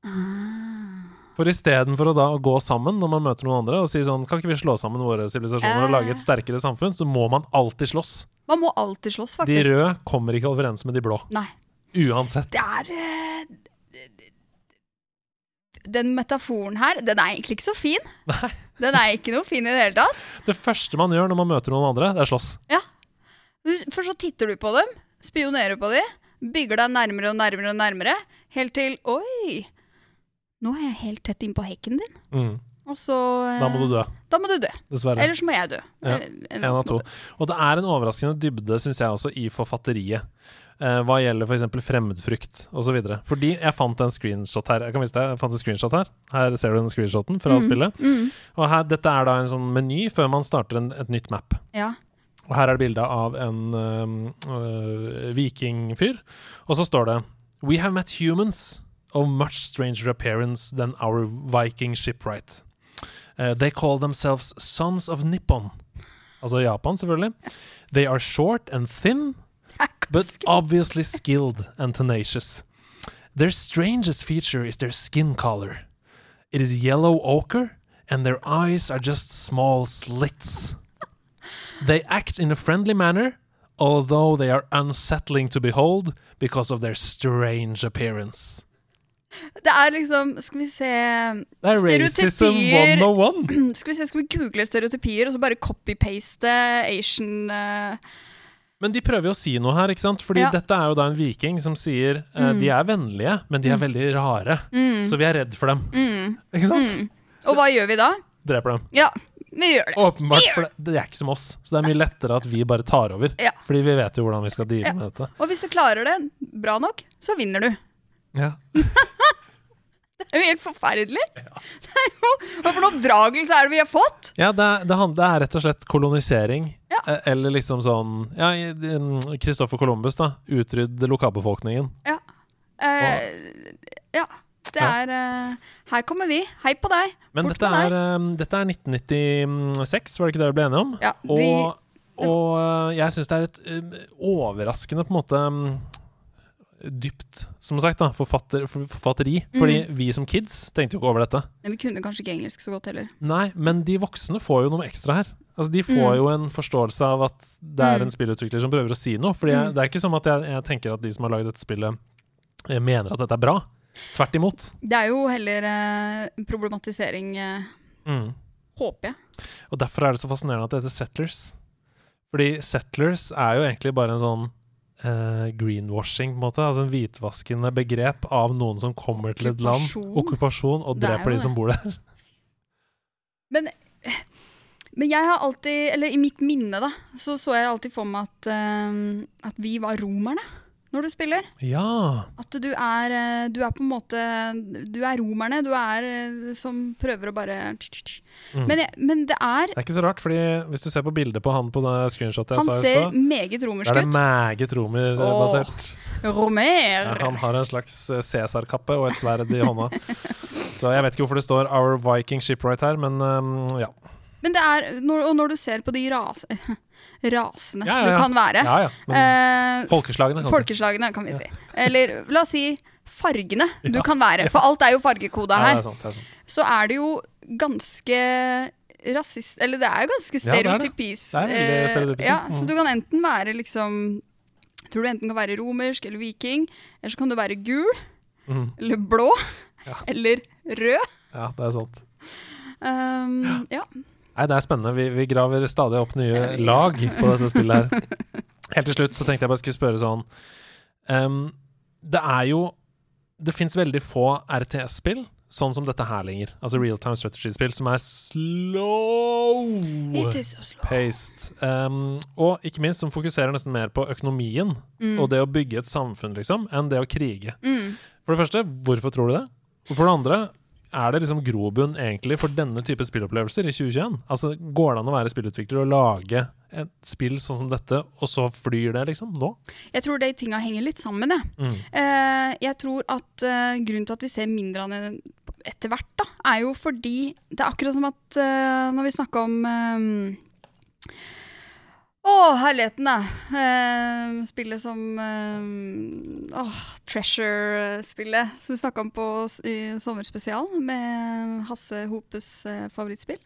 Speaker 2: Ah.
Speaker 1: For istedenfor å da gå sammen når man møter noen andre og si sånn Kan ikke vi slå sammen våre sivilisasjoner og lage et sterkere samfunn? Så må man alltid slåss.
Speaker 2: Man må alltid slåss, faktisk.
Speaker 1: De røde kommer ikke overens med de blå.
Speaker 2: Nei.
Speaker 1: Uansett.
Speaker 2: Det er eh, Den metaforen her, den er egentlig ikke så fin.
Speaker 1: Nei.
Speaker 2: Den er ikke noe fin i det hele tatt.
Speaker 1: Det første man gjør når man møter noen andre, det er slåss. Ja.
Speaker 2: Først så titter du på dem, spionerer på dem, bygger deg nærmere og nærmere og nærmere, helt til Oi! Nå er jeg helt tett innpå hekken din.
Speaker 1: Mm.
Speaker 2: Og så eh,
Speaker 1: Da må du dø,
Speaker 2: Da må du dø.
Speaker 1: dessverre.
Speaker 2: Eller så må jeg dø.
Speaker 1: Ja,
Speaker 2: Eh,
Speaker 1: En
Speaker 2: av
Speaker 1: to. Og det er en overraskende dybde, syns jeg også, i forfatteriet. Eh, hva gjelder f.eks. fremmedfrykt osv. Fordi jeg fant en screenshot her. Jeg kan vise deg, jeg fant en screenshot her. Her ser du den screenshoten fra
Speaker 2: Mm.
Speaker 1: spillet.
Speaker 2: Mm.
Speaker 1: Og her, dette er da en sånn meny før man starter en, et nytt map.
Speaker 2: Ja.
Speaker 1: Og her er det bilde av en øhm, øh, vikingfyr. Og så står det We have met humans of much stranger appearance than our viking shipwright. Uh, they call themselves sons of Nippon. Altså Japan, selvfølgelig. They are short and thin, but obviously skilled and tenacious. Their strangest feature is their skin color. It is yellow ochre, and their eyes are just small slits. They act in a friendly manner, although they are unsettling to behold because of their strange appearance.
Speaker 2: Det er liksom Skal vi se
Speaker 1: Det er racism
Speaker 2: Stereotypier.
Speaker 1: 101.
Speaker 2: Skal vi se, skal vi google stereotypier og så bare copy-paste Asian eh,
Speaker 1: Men de prøver jo å si noe her, ikke sant? Fordi
Speaker 2: Ja.
Speaker 1: dette er jo da en viking som sier eh,
Speaker 2: Mm.
Speaker 1: de er vennlige, men de er veldig rare.
Speaker 2: mm,
Speaker 1: Så vi er redd for dem.
Speaker 2: mm,
Speaker 1: Ikke sant?
Speaker 2: mm. Og hva gjør vi da?
Speaker 1: Dreper dem.
Speaker 2: Ja, vi gjør det.
Speaker 1: Åpenbart, for det, det er ikke som oss. Så det er mye lettere at vi bare tar over.
Speaker 2: Ja.
Speaker 1: Fordi vi vet jo hvordan vi skal deale
Speaker 2: Ja.
Speaker 1: med dette.
Speaker 2: Og hvis du klarer det bra nok, så vinner du.
Speaker 1: Ja.
Speaker 2: Det er jo helt forferdelig. Det er jo, hva for noen oppdragelse er det vi har fått?
Speaker 1: Ja, det er, det, det er rett og slett kolonisering.
Speaker 2: Ja.
Speaker 1: Eh, Eller liksom sånn Ja, Kristoffer Columbus, da. Utrydd lokalbefolkningen.
Speaker 2: Eh, ja. Det er eh, Her kommer vi. Hei på deg.
Speaker 1: Men
Speaker 2: Bort
Speaker 1: dette
Speaker 2: med
Speaker 1: er, eh, dette er 1996, var det ikke det vi ble enige om?
Speaker 2: Ja, de,
Speaker 1: Og, og eh, jeg syns det er et eh, overraskende på en måte mm, dypt, som sagt, da, forfatter, forfatteri. forfatteri. Fordi
Speaker 2: Mm.
Speaker 1: vi som kids tenkte jo ikke over dette.
Speaker 2: men vi kunne kanskje ikke engelsk så godt heller.
Speaker 1: Nei, men de voksne får jo noe ekstra her. Altså, De får
Speaker 2: Mm.
Speaker 1: jo en forståelse av at det er
Speaker 2: Mm.
Speaker 1: en spillutvikler som prøver å si noe. For
Speaker 2: Mm.
Speaker 1: det er ikke som at jeg, jeg tenker at de som har lagd dette spillet, eh, mener at dette er bra. Tvert imot.
Speaker 2: Det er jo heller eh, problematisering, eh,
Speaker 1: Mm.
Speaker 2: håper jeg.
Speaker 1: Og derfor er det så fascinerende at det heter Settlers. Fordi Settlers er jo egentlig bare en sånn eh, greenwashing, på en måte. Altså en hvitvaskende begrep av noen som kommer til et land.
Speaker 2: Okkupasjon.
Speaker 1: Og
Speaker 2: er
Speaker 1: dreper de som bor der.
Speaker 2: Men, men jeg har alltid, eller i mitt minne, da, så så jeg alltid for meg at, uh, at vi var romerne. når du spiller.
Speaker 1: Ja.
Speaker 2: At du er, eh, du er på en måte Du er romerne. Du er eh, som prøver å bare
Speaker 1: Mm.
Speaker 2: men, men det er
Speaker 1: Det er ikke så rart, fordi hvis du ser på bildet på han på det screenshotet jeg
Speaker 2: Han
Speaker 1: sa i
Speaker 2: ser
Speaker 1: stad,
Speaker 2: meget
Speaker 1: da
Speaker 2: romersk
Speaker 1: er det
Speaker 2: ut.
Speaker 1: meget romerbasert.
Speaker 2: Romer!
Speaker 1: Ja, han har en slags Cæsar-kappe og et sverd i hånda. Så jeg vet ikke hvorfor det står 'Our Viking Shipwright' her, men um, ja.
Speaker 2: Men det er når, Og når du ser på de ras, rasene
Speaker 1: Ja, ja,
Speaker 2: du
Speaker 1: ja.
Speaker 2: kan være eh,
Speaker 1: folkeslagene, kan.
Speaker 2: Folkeslagene, kan vi si. Eller la oss si fargene du kan være. For alt er jo fargekoda
Speaker 1: Ja, det
Speaker 2: her.
Speaker 1: er sant. Det er sant.
Speaker 2: Så er det jo ganske rasist Eller det er jo ganske
Speaker 1: Ja, det det. Det
Speaker 2: eh,
Speaker 1: stereotypisk,
Speaker 2: Ja,
Speaker 1: mm.
Speaker 2: så du kan enten være liksom Tror du enten kan være romersk eller viking, eller så kan du være gul
Speaker 1: Mm.
Speaker 2: eller blå eller rød.
Speaker 1: Ja, det er sant.
Speaker 2: Um, ja.
Speaker 1: Nei, det er spennende. Vi, vi graver stadig opp nye lag på dette spillet her. Helt til slutt så tenkte jeg bare skulle spørre sånn um, Det er jo Det fins veldig få RTS-spill sånn som dette her lenger. Altså real time strategy-spill som er slow
Speaker 2: so slow.
Speaker 1: paced. Um, og ikke minst som fokuserer nesten mer på økonomien
Speaker 2: Mm.
Speaker 1: og det å bygge et samfunn, liksom, enn det å krige.
Speaker 2: Mm.
Speaker 1: For det første, hvorfor tror du det? Og for det andre, er det liksom grobunn egentlig for denne type spillopplevelser i 2021? Altså, Går det an å være spillutvikler og lage et spill sånn som dette, og så flyr det liksom nå?
Speaker 2: Jeg tror de tinga henger litt sammen. Jeg,
Speaker 1: Mm.
Speaker 2: Uh, jeg tror at uh, grunnen til at vi ser mindre av det etter hvert, da, er jo fordi det er akkurat som at uh, når vi snakker om eh, oh, herligheten, da. Eh, spillet som eh, oh, Treasure-spillet som vi snakka om på i sommerspesial, med Hasse Hopes eh, favorittspill.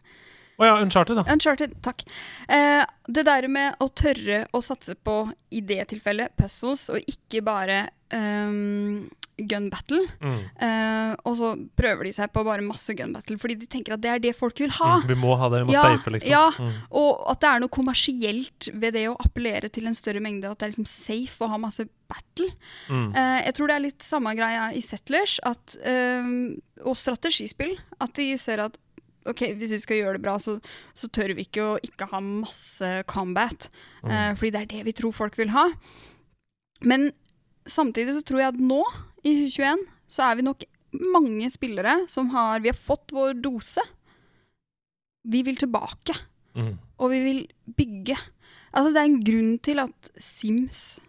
Speaker 1: Å ja, Uncharted, da.
Speaker 2: Uncharted, takk. Eh, det der med å tørre å satse på, i det tilfellet, puzzles, og ikke bare ehm, gun battle.
Speaker 1: Mm.
Speaker 2: Uh, og så prøver de seg på bare masse gun battle, fordi de tenker at det er det folk vil ha.
Speaker 1: Mm. Vi må ha det, vi må
Speaker 2: Ja,
Speaker 1: safe, liksom.
Speaker 2: ja.
Speaker 1: Mm.
Speaker 2: Og at det er noe kommersielt ved det å appellere til en større mengde. At det er liksom safe å ha masse battle.
Speaker 1: Mm.
Speaker 2: Eh, jeg tror det er litt samme greia i Settlers at, uh, og strategispill. At de ser at ok, hvis vi skal gjøre det bra, så, så tør vi ikke å ikke ha masse combat. eh, fordi det er det vi tror folk vil ha. Men samtidig så tror jeg at nå, i 2021, så er vi nok mange spillere som har Vi har fått vår dose. Vi vil tilbake.
Speaker 1: Mm.
Speaker 2: Og vi vil bygge. Altså, det er en grunn til at Sims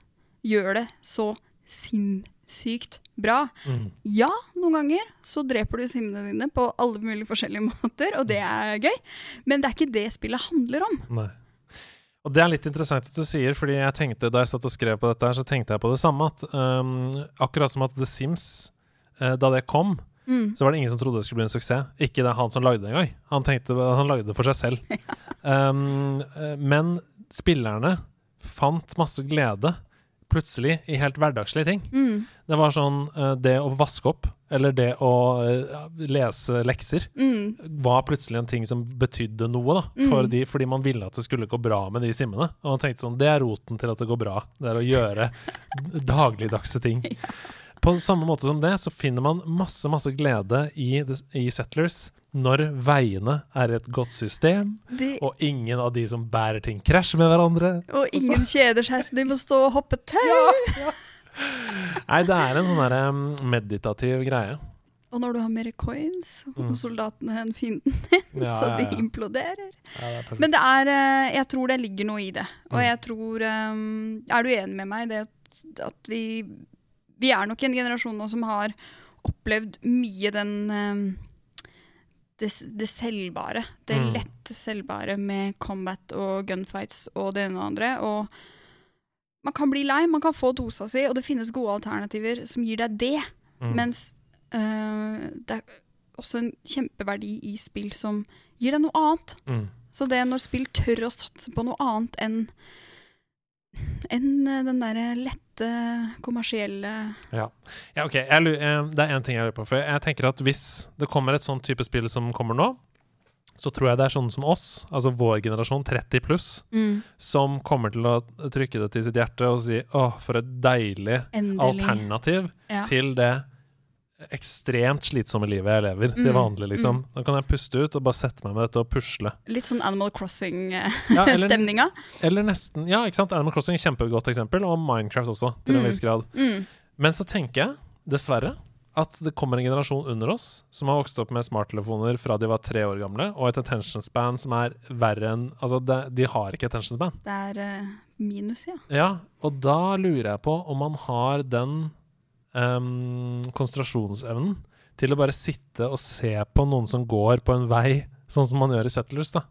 Speaker 2: gjør det så sinnssykt bra.
Speaker 1: Mm.
Speaker 2: Ja, noen ganger så dreper du simmene dine på alle mulige forskjellige måter, og det er gøy, men det er ikke det spillet handler om.
Speaker 1: Nei. Og det er litt interessant at du sier, fordi jeg tenkte da jeg satt og skrev på dette, her, så tenkte jeg på det samme. At um, akkurat som at The Sims, uh, da det kom,
Speaker 2: Mm.
Speaker 1: så var det ingen som trodde det skulle bli en suksess. Ikke det er han som lagde det engang. Han tenkte han lagde det for seg selv. Um, men spillerne fant masse glede plutselig i helt hverdagslige ting.
Speaker 2: Mm.
Speaker 1: Det var sånn eh, Det å vaske opp, eller det å eh, lese lekser,
Speaker 2: Mm.
Speaker 1: var plutselig en ting som betydde noe da, for
Speaker 2: Mm.
Speaker 1: de, fordi man ville at det skulle gå bra med de simmene. Og man tenkte sånn, det er roten til at det går bra. Det er å gjøre dagligdagse ting. På samme måte som det, så finner man masse, masse glede i, i Settlers når veiene er et godt system,
Speaker 2: de,
Speaker 1: og ingen av de som bærer ting, krasjer med hverandre.
Speaker 2: og ingen kjeder seg, så de må stå og hoppe tau.
Speaker 1: Nei, det er en sånn her, um, meditativ greie.
Speaker 2: Og når du har mer coins
Speaker 1: Mm.
Speaker 2: soldatene enn fienden,
Speaker 1: Ja,
Speaker 2: så de
Speaker 1: ja.
Speaker 2: imploderer.
Speaker 1: Ja, det.
Speaker 2: Men det er, eh, jeg tror det ligger noe i det. Og
Speaker 1: Mm.
Speaker 2: jeg tror um, Er du enig med meg i det at vi Vi er nok en generasjon nå som har opplevd mye den eh, det, det selvbare. Det
Speaker 1: Mm.
Speaker 2: lette selvbare med combat og gunfights og det ene og det andre. Og man kan bli lei, man kan få dosa si, og det finnes gode alternativer som gir deg det.
Speaker 1: Mm.
Speaker 2: Mens øh, det er også en kjempeverdi i spill som gir deg noe annet.
Speaker 1: Mm.
Speaker 2: Så det når spill tør å satse på noe annet enn enn eh, den derre lette, kommersielle
Speaker 1: Ja, ja ok. Jeg, eh, det er én ting jeg lurer på. For jeg tenker at hvis det kommer et sånn type spill som kommer nå, så tror jeg det er sånne som oss, altså vår generasjon, 30 pluss, som kommer til å trykke det til sitt hjerte og si åh, for et deilig
Speaker 2: Endelig.
Speaker 1: alternativ
Speaker 2: Ja.
Speaker 1: til det ekstremt slitsomme livet jeg lever til
Speaker 2: Mm,
Speaker 1: vanlig, liksom. Da kan jeg puste ut og bare sette meg med dette og pusle.
Speaker 2: Litt sånn Animal Crossing-stemninga.
Speaker 1: Ja, eller, nesten Ja, ikke sant. Animal Crossing er kjempegodt eksempel, og Minecraft også, til en
Speaker 2: Mm.
Speaker 1: viss grad.
Speaker 2: Mm.
Speaker 1: Men så tenker jeg, dessverre, at det kommer en generasjon under oss som har vokst opp med smarttelefoner fra de var tre år gamle, og et attention span som er verre enn Altså, de, de har ikke attention span.
Speaker 2: Det er uh, minus, ja.
Speaker 1: Ja, og da lurer jeg på om man har den ehm, konsentrasjonsevnen til å bare sitte og se på noen som går på en vei, sånn som man gjør i Settlers, da.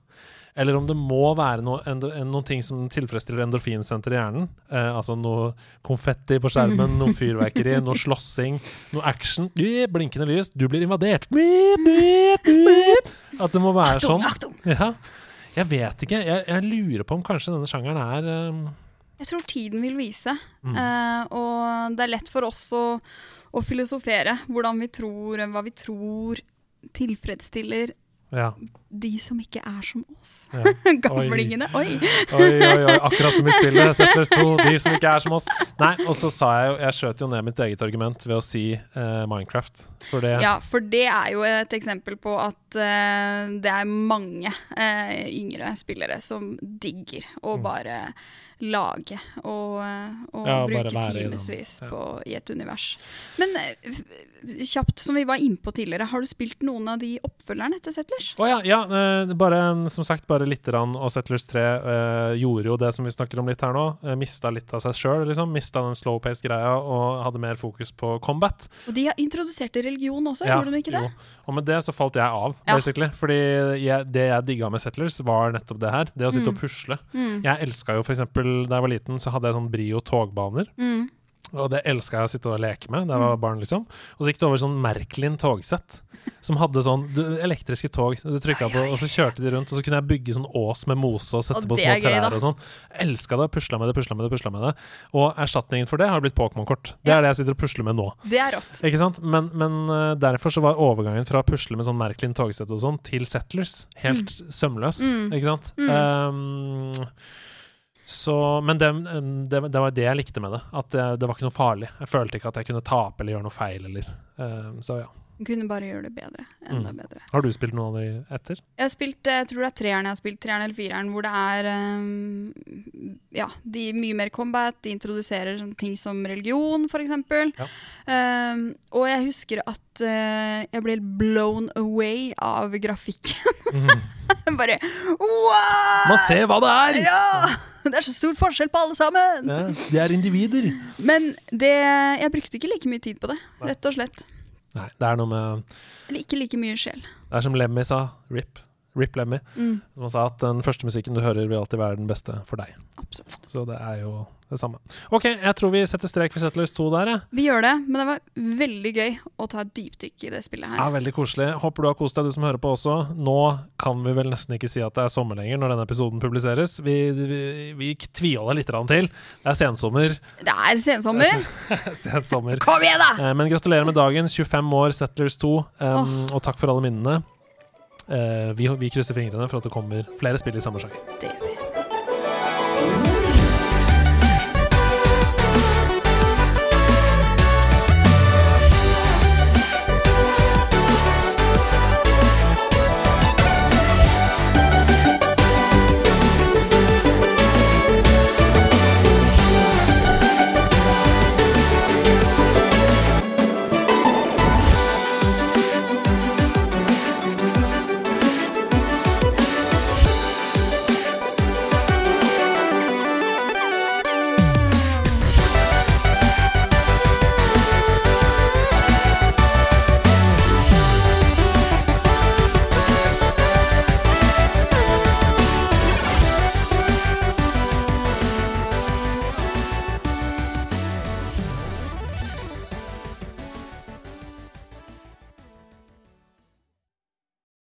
Speaker 1: Eller om det må være noe, noen ting som tilfredsstiller endorfinsenteret i hjernen. Eh, altså noe konfetti på skjermen, noe fyrverkeri, noe slåssing, noe action. Blinkende lys, du blir invadert. At det må være sånn. Ja. Jeg vet ikke. Jeg, jeg lurer på om kanskje denne sjangeren er ehm,
Speaker 2: Jeg tror tiden vil vise.
Speaker 1: Mm.
Speaker 2: Uh, og det er lett for oss å, å filosofere hvordan vi tror, hva vi tror tilfredsstiller
Speaker 1: Ja.
Speaker 2: de som ikke er som oss.
Speaker 1: ja.
Speaker 2: Gamlingene. Oi!
Speaker 1: Oi, oi, oi. Akkurat som i spillet. Settlers 2, de som ikke er som oss. Nei, og så sa jeg jo Jeg skjøt jo ned mitt eget argument ved å si eh, Minecraft. For det
Speaker 2: Ja, for det er jo et eksempel på at eh, det er mange uh, yngre spillere som digger å
Speaker 1: Mm.
Speaker 2: bare lage og, eh, og
Speaker 1: Ja,
Speaker 2: bruke timevis
Speaker 1: ja.
Speaker 2: i et univers. Men eh, kjapt, som vi var innpå tidligere, har du spilt noen av de oppfølgerne til Settlers?
Speaker 1: Oh, ja, ja eh, bare, som sagt, bare lite grann. Og Settlers 3 eh, gjorde jo det som vi snakker om litt her nå. Uh, mista litt av seg sjøl, liksom. Mista den slow-pace-greia og hadde mer fokus på combat.
Speaker 2: Og de har introdusert religion også, gjorde de ikke det?
Speaker 1: jo. Og med det så falt jeg av,
Speaker 2: Ja.
Speaker 1: basically. Fordi jeg, det jeg digga med Settlers, var nettopp det her. Det å sitte
Speaker 2: Mm.
Speaker 1: og pusle.
Speaker 2: Mm.
Speaker 1: Jeg elska jo eksempel da jeg var liten, så hadde jeg sånn Brio togbaner.
Speaker 2: Mm.
Speaker 1: Og det elska jeg å sitte og leke med da jeg var barn, liksom. Og så gikk det over sånn Merklin togsett. Som hadde sånn du, elektriske tog du trykka på, og så kjørte de rundt. Og så kunne jeg bygge sånn ås med mose og sette
Speaker 2: Og
Speaker 1: på små trær og sånn. Elska det. Pusla med det, pusla med det, pusla med det. Og erstatningen for det har blitt Pokémon-kort. Det er det jeg sitter og pusler med nå.
Speaker 2: Det er rått.
Speaker 1: Ikke sant? Men, men eh, derfor så var overgangen fra å pusle med sånn Merklin togsett og sånn, til Settlers helt sømløs.
Speaker 2: Mm.
Speaker 1: Ikke sant?
Speaker 2: Mm.
Speaker 1: Um, så, men det, det, det var det jeg likte med det. At det, det var ikke noe farlig. Jeg følte ikke at jeg kunne tape eller gjøre noe feil. Eller, um, så ja.
Speaker 2: Kunne bare gjøre det bedre. Enda
Speaker 1: Mm.
Speaker 2: bedre.
Speaker 1: Har du spilt noe av de etter?
Speaker 2: Jeg har spilt, jeg tror det er treeren jeg har spilt, treeren eller fireren, hvor det er um, Ja, de mye mer combat. De introduserer sånne ting som religion, f.eks.
Speaker 1: Ja.
Speaker 2: Um, og jeg husker at uh, jeg ble blown away av grafikken. Bare wow!
Speaker 1: Man ser hva det er!
Speaker 2: Ja! Det er så stor forskjell på alle sammen!
Speaker 1: Ja, de er individer.
Speaker 2: Men det, jeg brukte ikke like mye tid på det, rett og slett.
Speaker 1: Nei, det er noe med
Speaker 2: Eller ikke like mye sjel.
Speaker 1: Det er som Lemmy sa. Rip. Rip Lemmy.
Speaker 2: Mm,
Speaker 1: Som sa at den første musikken du hører, vil alltid være den beste for deg.
Speaker 2: absolutt.
Speaker 1: Så det er jo det samme. OK, jeg tror vi setter strek for Settlers 2 der, jeg.
Speaker 2: Vi gjør det, men det var veldig gøy å ta et dypdykk i det spillet her.
Speaker 1: Ja, veldig koselig. Håper du har kost deg, du som hører på også. Nå kan vi vel nesten ikke si at det er sommer lenger når denne episoden publiseres. Vi, vi, vi tviholder litt til. Det er sensommer.
Speaker 2: Det er sensommer!
Speaker 1: Sensommer.
Speaker 2: Kom igjen, da!
Speaker 1: Eh, Men gratulerer med dagen. 25 år, Settlers 2. Um, Og takk for alle minnene. Uh, vi, vi krysser fingrene for at det kommer flere spill i samme sjanger.
Speaker 2: Det gjør vi.